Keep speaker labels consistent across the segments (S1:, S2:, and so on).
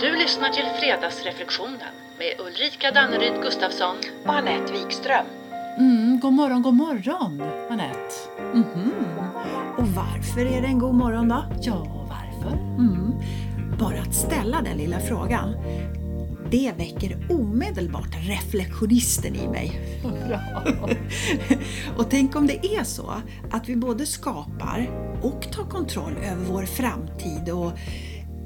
S1: Du lyssnar till Fredagsreflektionen med Ulrika Danneryd Gustafsson.
S2: och Anette Wikström.
S3: Mm, god morgon, god morgon, Anette.
S2: Mhm. Och varför är det en god morgon då?
S3: Ja, varför?
S2: Mm. Bara att ställa den lilla frågan, det väcker omedelbart reflektionisten i mig.
S3: Bra.
S2: Och tänk om det är så att vi både skapar och tar kontroll över vår framtid och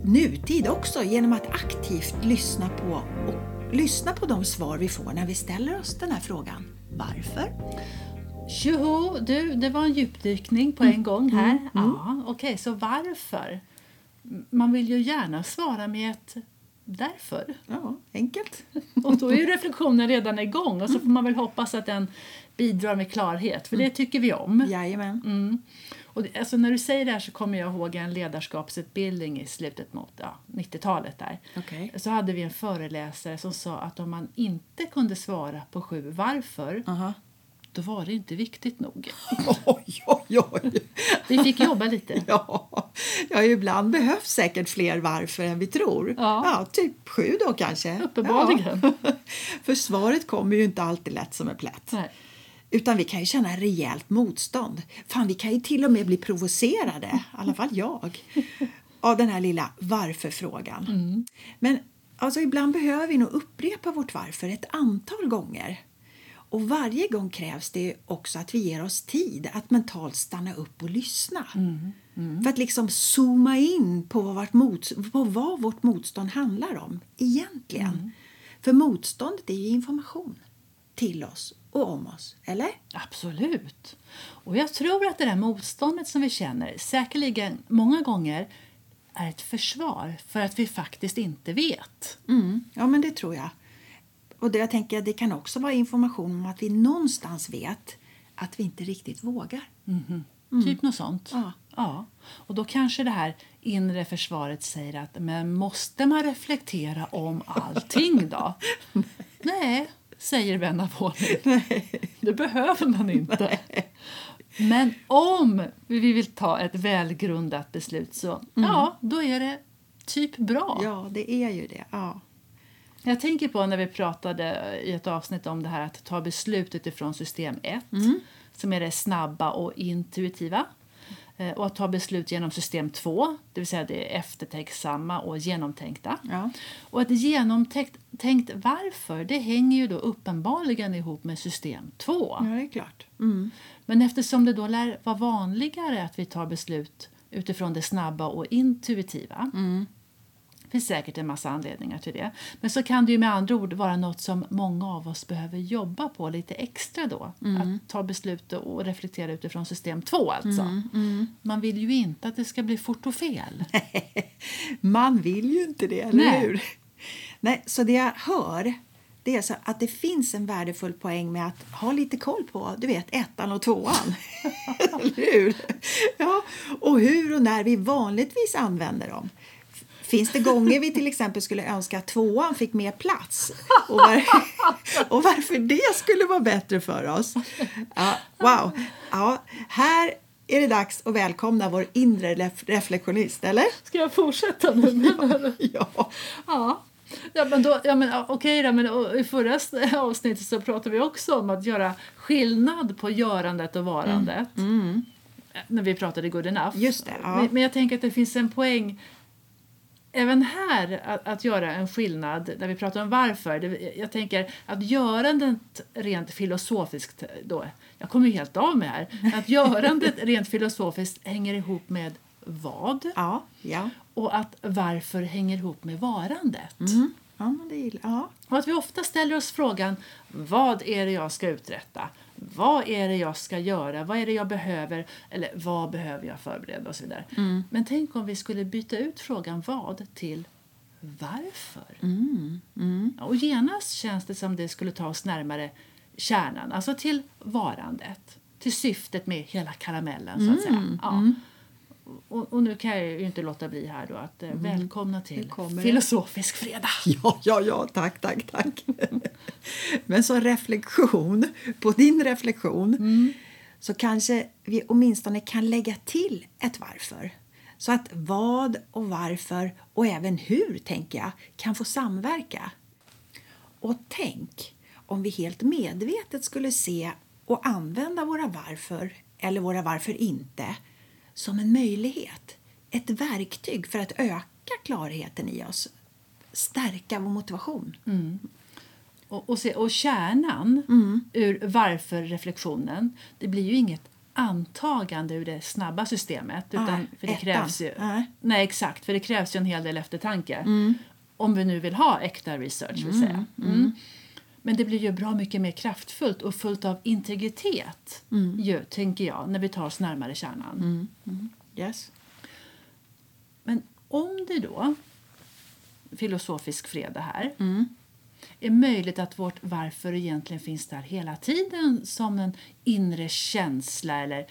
S2: nutid också genom att aktivt lyssna på och lyssna på de svar vi får när vi ställer oss den här frågan. Varför?
S3: Tjoho, du, det var en djupdykning på en gång här. Ja, Okej, så varför? Man vill ju gärna svara med ett därför.
S2: Ja, enkelt.
S3: Och då är ju reflektionen redan igång och så får man väl hoppas att den bidrar med klarhet, för det tycker vi om.
S2: Jajamän.
S3: Mm. Och alltså när du säger det här så kommer jag ihåg en ledarskapsutbildning i slutet mot ja, 90-talet där.
S2: Okej.
S3: Så hade vi en föreläsare som sa att om man inte kunde svara på sju varför,
S2: Aha.
S3: då var det inte viktigt nog.
S2: Oj, oj, oj.
S3: Vi fick jobba lite.
S2: Ja, ja, ibland behövs säkert fler varför än vi tror.
S3: Ja.
S2: typ sju då kanske.
S3: Uppenbarligen.
S2: Ja. För svaret kommer ju inte alltid lätt som en plätt.
S3: Nej.
S2: Utan vi kan ju känna rejält motstånd. Fan, vi kan ju till och med bli provocerade, i alla fall jag, av den här lilla varför-frågan.
S3: Mm.
S2: Men alltså, ibland behöver vi nog upprepa vårt varför ett antal gånger. Och varje gång krävs det också att vi ger oss tid att mentalt stanna upp och lyssna. För att liksom zooma in på vad, vårt mot, på vad vårt motstånd handlar om egentligen. För motståndet är ju information till oss och om oss, eller?
S3: Absolut. Och jag tror att det där motståndet som vi känner säkerligen många gånger är ett försvar för att vi faktiskt inte vet.
S2: Mm, ja, men det tror jag. Och det, jag tänker, det kan också vara information om att vi någonstans vet att vi inte riktigt vågar.
S3: Typ något sånt.
S2: Ja.
S3: Ja. Och då kanske det här inre försvaret säger att men måste man reflektera om allting då? Nej, säger vän av ordning. Det behöver man inte. Men om vi vill ta ett välgrundat beslut så ja, då är det typ bra.
S2: Ja, det är ju det. Ja.
S3: Jag tänker på när vi pratade i ett avsnitt om det här att ta beslut utifrån system 1 som är det snabba och intuitiva. Eh, Och att ta beslut genom system 2, det vill säga det eftertänksamma och genomtänkta.
S2: Ja.
S3: Och ett genomtänkt tänkt varför, det hänger ju då uppenbarligen ihop med system 2.
S2: ja, det är klart. Mm.
S3: Men eftersom det då lär vara vanligare att vi tar beslut utifrån det snabba och intuitiva det finns säkert en massa anledningar till det. Men så kan det ju med andra ord vara något som många av oss behöver jobba på lite extra då. Att ta beslut och reflektera utifrån system 2 alltså. Man vill ju inte att det ska bli fort och fel.
S2: Man vill ju inte det, eller
S3: Nej.
S2: hur? Nej, så det jag hör det är så att det finns en värdefull poäng med att ha lite koll på du vet, ettan och tvåan. eller hur? Ja, och hur och när vi vanligtvis använder dem. Finns det gånger vi till exempel skulle önska att tvåan fick mer plats? Och, var, och varför det skulle vara bättre för oss? Ja, wow! Ja, här är det dags att välkomna vår inre ref- reflektionist, eller?
S3: Ska jag fortsätta nu? du?
S2: Ja.
S3: Ja. Ja, men då, ja, men, ja, okej då, men I förra avsnittet så pratade vi också om att göra skillnad på görandet och varandet. När vi pratade good enough.
S2: Just det, ja.
S3: men, men jag tänker att det finns en poäng även här att, att göra en skillnad när vi pratar om varför. Det, jag tänker att görandet rent filosofiskt då, jag kommer ju helt av mig här, att görandet rent filosofiskt hänger ihop med vad
S2: Ja, ja.
S3: och att varför hänger ihop med varandet.
S2: Mm. Ja, det gillar ja.
S3: Och att vi ofta ställer oss frågan vad är det jag ska uträtta? Vad är det jag ska göra? Vad är det jag behöver? Eller vad behöver jag förbereda? och så vidare. Men tänk om vi skulle byta ut frågan vad till varför? Ja, Och genast känns det som det skulle ta oss närmare kärnan, alltså till varandet. Till syftet med hela karamellen så att säga. Ja. Och, och nu kan jag ju inte låta bli här då att eh, välkomna till. Filosofisk fredag.
S2: Ja, ja, ja, tack, tack, tack. Men som reflektion på din reflektion så kanske vi åtminstone kan lägga till ett varför. Så att vad och varför och även hur, tänker jag, kan få samverka. Och tänk om vi helt medvetet skulle se och använda våra varför, eller våra varför inte, som en möjlighet. Ett verktyg för att öka klarheten i oss. Stärka vår motivation.
S3: Och, och, se, och kärnan ur varför-reflektionen, det blir ju inget antagande ur det snabba systemet. Utan,
S2: Nej,
S3: för det
S2: ettan.
S3: krävs ju,
S2: Nej.
S3: nej, exakt. För det krävs ju en hel del eftertanke. Om vi nu vill ha äkta research, vill säga. Mm. Men det blir ju bra mycket mer kraftfullt och fullt av integritet, ju, tänker jag, när vi tar oss närmare kärnan.
S2: Yes.
S3: Men om det då, filosofisk fredag här, är möjligt att vårt varför egentligen finns där hela tiden som en inre känsla eller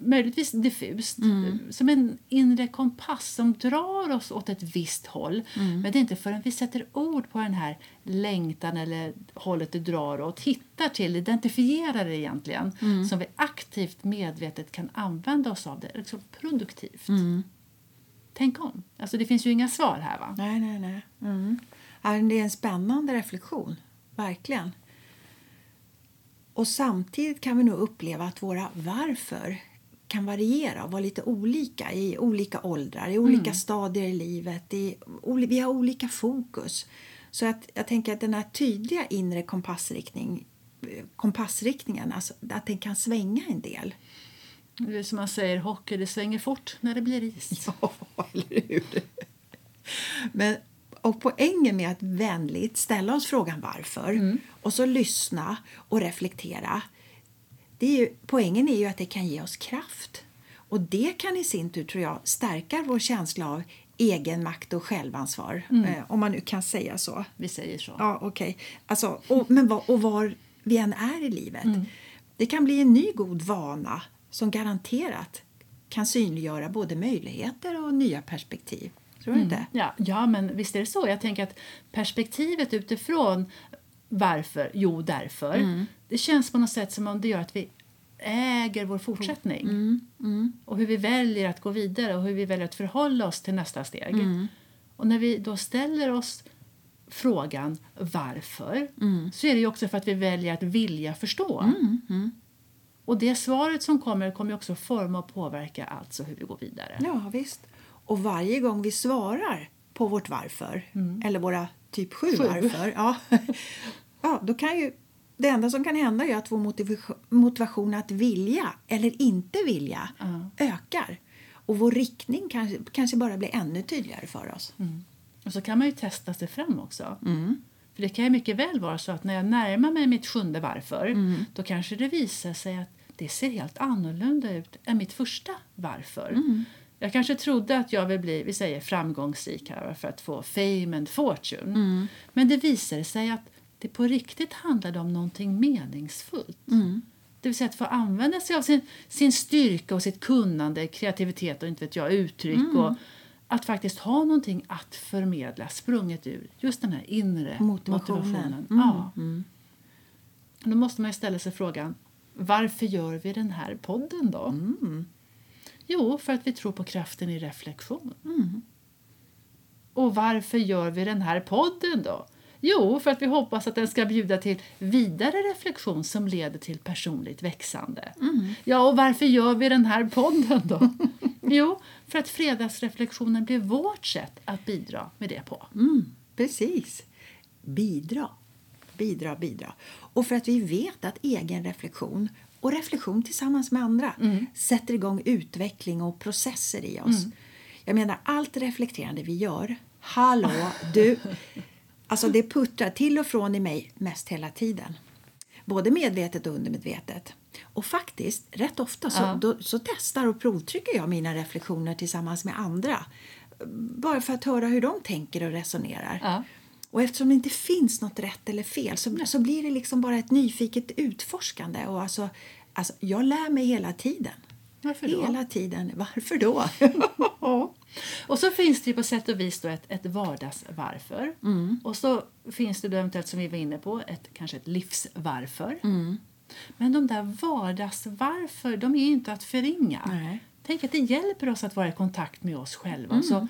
S3: möjligtvis diffust. Som en inre kompass som drar oss åt ett visst håll. Men det är inte förrän vi sätter ord på den här längtan eller hållet det drar åt, hittar till, identifierar det egentligen, som vi aktivt medvetet kan använda oss av det liksom produktivt. Tänk om. Alltså det finns ju inga svar här va?
S2: Nej, nej, nej. Mm. Det är en spännande reflektion, verkligen. Och samtidigt kan vi nog uppleva att våra varför kan variera och vara lite olika i olika åldrar, i olika stadier i livet. I, vi har olika fokus. Så att jag tänker att den här tydliga inre kompassriktning, kompassriktningen, alltså, att den kan svänga en del.
S3: Det är som man säger, hockey det svänger fort när det blir is.
S2: Ja, eller hur? Men, och poängen med att vänligt ställa oss frågan varför och så lyssna och reflektera. Det är ju, poängen är ju att det kan ge oss kraft. Och det kan i sin tur, tror jag, stärka vår känsla av egen makt och självansvar. Eh, om man nu kan säga så.
S3: Vi säger så.
S2: Ja, okej. Alltså, och, men var, och var vi än är i livet. Det kan bli en ny god vana som garanterat kan synliggöra både möjligheter och nya perspektiv. Tror du inte?
S3: Ja, ja, men visst är det så. Jag tänker att perspektivet utifrån varför, jo därför, det känns på något sätt som om det gör att vi äger vår fortsättning. Och hur vi väljer att gå vidare och hur vi väljer att förhålla oss till nästa steg. Och när vi då ställer oss frågan varför så är det ju också för att vi väljer att vilja förstå. Och det svaret som kommer kommer också forma och påverka alltså hur vi går vidare.
S2: Ja, visst. Och varje gång vi svarar på vårt varför, eller våra typ sju,
S3: Sju.
S2: varför, ja, ja, då kan ju det enda som kan hända är att vår motivation, att vilja eller inte vilja ökar. Och vår riktning kanske, kanske bara blir ännu tydligare för oss.
S3: Och så kan man ju testa sig fram också. För det kan ju mycket väl vara så att när jag närmar mig mitt sjunde varför då kanske det visar sig att det ser helt annorlunda ut än mitt första varför. Jag kanske trodde att jag vill bli vi säger, framgångsrik här för att få fame and fortune. Men det visade sig att det på riktigt handlade om någonting meningsfullt. Det vill säga att få använda sig av sin, sin styrka och sitt kunnande, kreativitet och inte vet jag, uttryck. Och att faktiskt ha någonting att förmedla sprunget ur just den här inre
S2: Motivationen.
S3: motivationen.
S2: Mm,
S3: Ja. Då måste man ju ställa sig frågan varför gör vi den här podden då?
S2: Mm.
S3: Jo, för att vi tror på kraften i reflektion.
S2: Mm.
S3: Och varför gör vi den här podden då? Jo, för att vi hoppas att den ska bjuda till vidare reflektion som leder till personligt växande.
S2: Mm.
S3: Ja, och varför gör vi den här podden då? jo, för att fredagsreflektionen blir vårt sätt att bidra med det på.
S2: Mm, precis. Bidra, bidra, bidra. Och för att vi vet att egen reflektion och reflektion tillsammans med andra sätter igång utveckling och processer i oss. Jag menar, allt reflekterande vi gör, hallå, du, alltså det puttrar till och från i mig mest hela tiden. Både medvetet och undermedvetet. Och faktiskt, rätt ofta så,
S3: Ja.
S2: då, så testar och provtrycker jag mina reflektioner tillsammans med andra. Bara för att höra hur de tänker och resonerar.
S3: Ja.
S2: Och eftersom det inte finns något rätt eller fel så, så blir det liksom bara ett nyfiket utforskande. Och alltså, alltså, jag lär mig hela tiden.
S3: Varför då?
S2: Hela tiden. Varför då?
S3: Och så finns det på sätt och vis då ett, ett vardagsvarför.
S2: Mm.
S3: Och så finns det då eventuellt, som vi var inne på, ett, kanske ett livsvarför.
S2: Mm.
S3: Men de där vardagsvarför, de är inte att förringa.
S2: Nej.
S3: Tänk att det hjälper oss att vara i kontakt med oss själva. Och så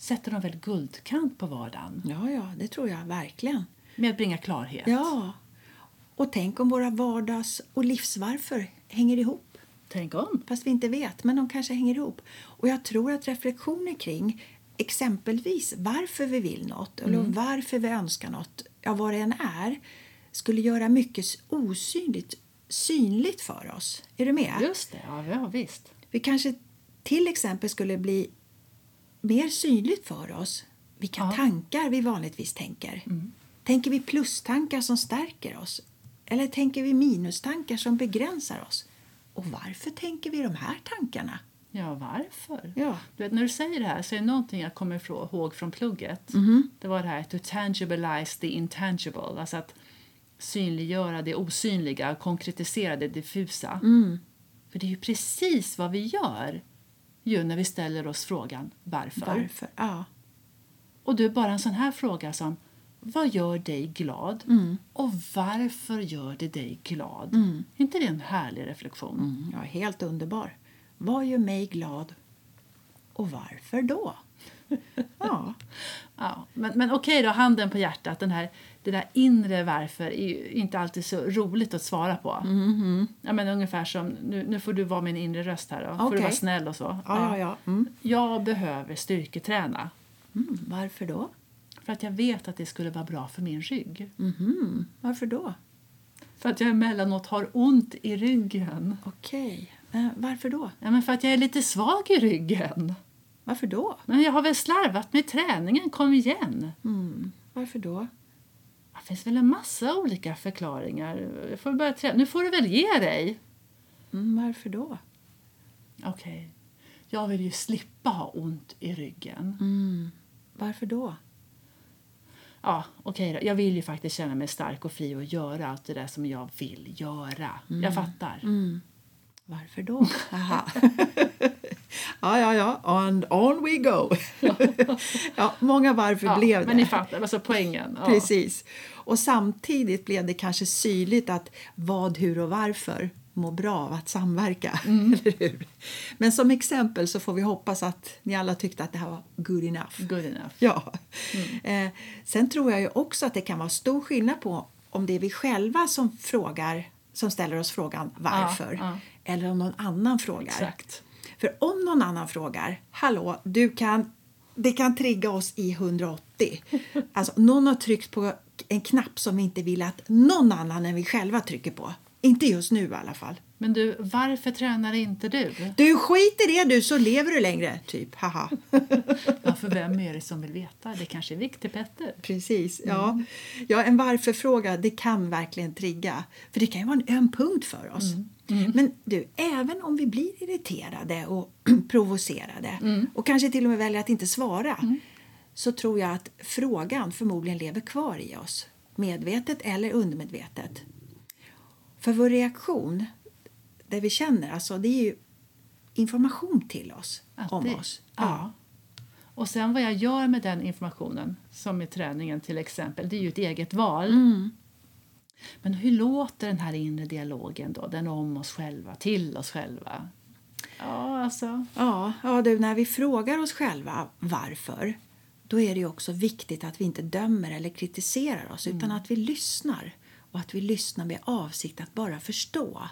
S3: sätter de väl guldkant på vardagen
S2: Ja, ja, det tror jag verkligen.
S3: med att bringa klarhet.
S2: Ja. Och tänk om våra vardags och livsvarför hänger ihop.
S3: Tänk om.
S2: Fast vi inte vet, men de kanske hänger ihop. Och jag tror att reflektioner kring exempelvis varför vi vill något eller varför vi önskar något, ja vad det än är, skulle göra mycket osynligt synligt för oss. Är du med?
S3: Just det, ja, ja visst.
S2: Vi kanske till exempel skulle bli mer synligt för oss vilka
S3: Ja.
S2: tankar vi vanligtvis tänker. Tänker vi plustankar som stärker oss? Eller tänker vi minustankar som begränsar oss? Och varför tänker vi de här tankarna?
S3: Ja, varför?
S2: Ja.
S3: Du vet, när du säger det här så är det någonting jag kommer ihåg från plugget.
S2: Mhm.
S3: Det var det här to tangibilize the intangible. Alltså att synliggöra det osynliga, konkretisera det diffusa.
S2: Mm.
S3: För det är ju precis vad vi gör ju när vi ställer oss frågan varför.
S2: Varför? Ja.
S3: Och du, bara en sån här fråga som vad gör dig glad
S2: Mm.
S3: och varför gör det dig glad? Är inte det en härlig reflektion?
S2: Mm, ja, helt underbar. Vad gör mig glad? Och varför då? Ja.
S3: Ja, men, men okej då, handen på hjärtat. Den här, det där inre varför är ju inte alltid så roligt att svara på.
S2: Mm-hmm.
S3: Ja, men ungefär som, nu, nu får du vara min inre röst här då. Får du vara snäll och så.
S2: Ja, ja, ja. Mm.
S3: Jag behöver styrketräna.
S2: Mm, varför då?
S3: För att jag vet att det skulle vara bra för min rygg.
S2: Mhm. Varför då?
S3: För att jag emellanåt har ont i ryggen.
S2: Okej. Eh, varför då?
S3: Ja, men för att jag är lite svag i ryggen.
S2: Varför då?
S3: Men jag har väl slarvat med träningen, kom igen.
S2: Mm. Varför då?
S3: Det finns väl en massa olika förklaringar. Jag får börja träna. Nu får du väl ge dig.
S2: Mm, varför då?
S3: Okej. Jag vill ju slippa ha ont i ryggen.
S2: Mm. Varför då?
S3: Ja, okej då. Jag vill ju faktiskt känna mig stark och fri och göra allt det där som jag vill göra. Jag fattar.
S2: Mm. Varför då? Ja, ja, ja. And on we go. ja, många varför
S3: Ja,
S2: blev det.
S3: men ni fattar, alltså poängen. Ja.
S2: Precis. Och samtidigt blev det kanske synligt att vad, hur och varför mår bra av att samverka.
S3: Mm.
S2: Eller hur? Men som exempel så får vi hoppas att ni alla tyckte att det här var good enough.
S3: Good enough.
S2: Ja.
S3: Mm.
S2: Eh, sen tror jag ju också att det kan vara stor skillnad på om det är vi själva som frågar som ställer oss frågan varför
S3: ja.
S2: eller om någon annan frågar.
S3: Exakt.
S2: För om någon annan frågar, hallå, du kan, det kan trigga oss i 180. Alltså någon har tryckt på en knapp som vi inte vill att någon annan än vi själva trycker på. Inte just nu i alla fall.
S3: Men du, varför tränar inte du?
S2: Du, skit i det du så lever du längre, typ. Haha.
S3: Ja, för vem är det som vill veta? Det kanske är viktigt, Petter.
S2: Precis. Ja. ja, en varför-fråga det kan verkligen trigga. För det kan ju vara en öm punkt för oss. Men du, även om vi blir irriterade och provocerade och kanske till och med väljer att inte svara så tror jag att frågan förmodligen lever kvar i oss. Medvetet eller undermedvetet. För vår reaktion, det vi känner, alltså, det är ju information till oss
S3: Att
S2: om oss.
S3: Ja. Och sen vad jag gör med den informationen, som i träningen till exempel, det är ju ett eget val.
S2: Mm.
S3: Men hur låter den här inre dialogen då? Den om oss själva, till oss själva? Ja, alltså...
S2: Ja, ja du, när vi frågar oss själva varför då är det ju också viktigt att vi inte dömer eller kritiserar oss utan att vi lyssnar och att vi lyssnar med avsikt att bara förstå.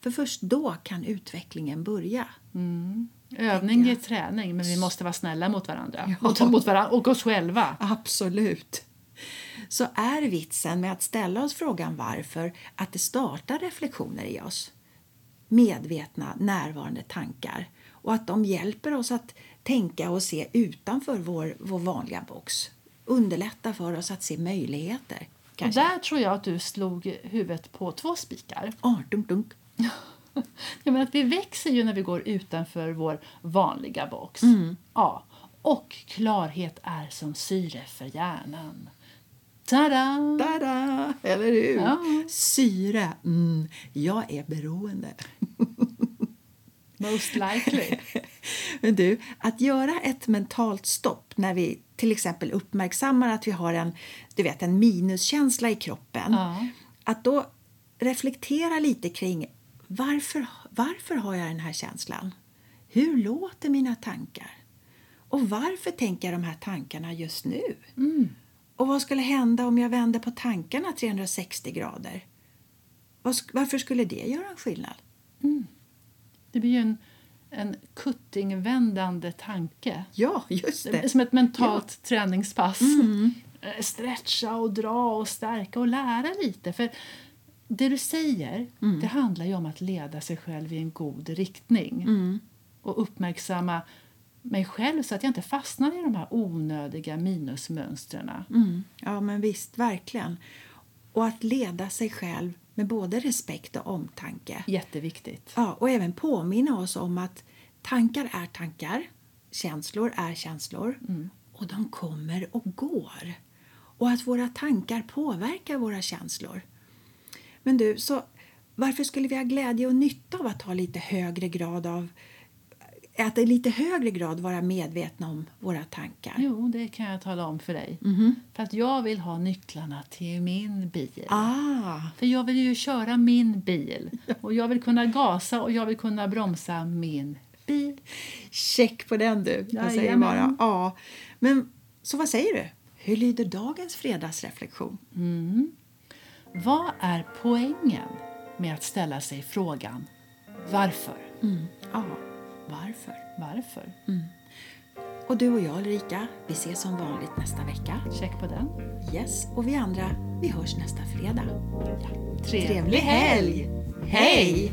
S2: För först då kan utvecklingen börja.
S3: Mm. Övning ger träning, men vi måste vara snälla mot varandra.
S2: Ja.
S3: Mot, mot varandra och oss själva.
S2: Absolut. Så är vitsen med att ställa oss frågan varför att det startar reflektioner i oss. Medvetna, närvarande tankar. Och att de hjälper oss att tänka och se utanför vår, vår vanliga box. Underlättar för oss att se möjligheter.
S3: Och där tror jag att du slog huvudet på två spikar.
S2: Åh, dunk, dunk.
S3: Ja, men att vi växer ju när vi går utanför vår vanliga box.
S2: Mm.
S3: Ja. Och klarhet är som syre för hjärnan. Tada!
S2: Tada! Eller hur?
S3: Ja.
S2: Syre. Mm, jag är beroende.
S3: Most likely.
S2: Men du, att göra ett mentalt stopp när vi till exempel uppmärksammar att vi har en, du vet, en minuskänsla i kroppen.
S3: Ja.
S2: Att då reflektera lite kring varför, varför har jag den här känslan? Hur låter mina tankar? Och varför tänker jag de här tankarna just nu?
S3: Mm.
S2: Och vad skulle hända om jag vände på tankarna 360 grader? Varför skulle det göra en skillnad?
S3: Det blir ju en, en kuttingvändande tanke.
S2: Ja, just det.
S3: Som ett mentalt träningspass. Eh, Stretcha och dra och stärka och lära lite. För det du säger, det handlar ju om att leda sig själv i en god riktning. Och uppmärksamma mig själv så att jag inte fastnar i de här onödiga minusmönstren.
S2: Mm. Ja, men visst, verkligen. Och att leda sig själv med både respekt och omtanke.
S3: Jätteviktigt.
S2: Ja, och även påminna oss om att tankar är tankar, känslor är känslor och de kommer och går. Och att våra tankar påverkar våra känslor. Men du, så varför skulle vi ha glädje och nytta av att ha lite högre grad av att i lite högre grad vara medvetna om våra tankar?
S3: Jo, det kan jag tala om för dig. För att jag vill ha nycklarna till min bil.
S2: Ah,
S3: För jag vill ju köra min bil. Och jag vill kunna gasa och jag vill kunna bromsa min bil.
S2: check på den du. Jag säger
S3: Jajamän.
S2: bara ja. Men så vad säger du? Hur lyder dagens fredagsreflektion?
S3: Vad är poängen med att ställa sig frågan varför?
S2: Ja, varför?
S3: Varför?
S2: Och du och jag Ulrika, vi ses som vanligt nästa vecka.
S3: Check på den.
S2: Yes, och vi andra, vi hörs nästa fredag.
S3: Trevlig
S2: Trevlig helg! Hej!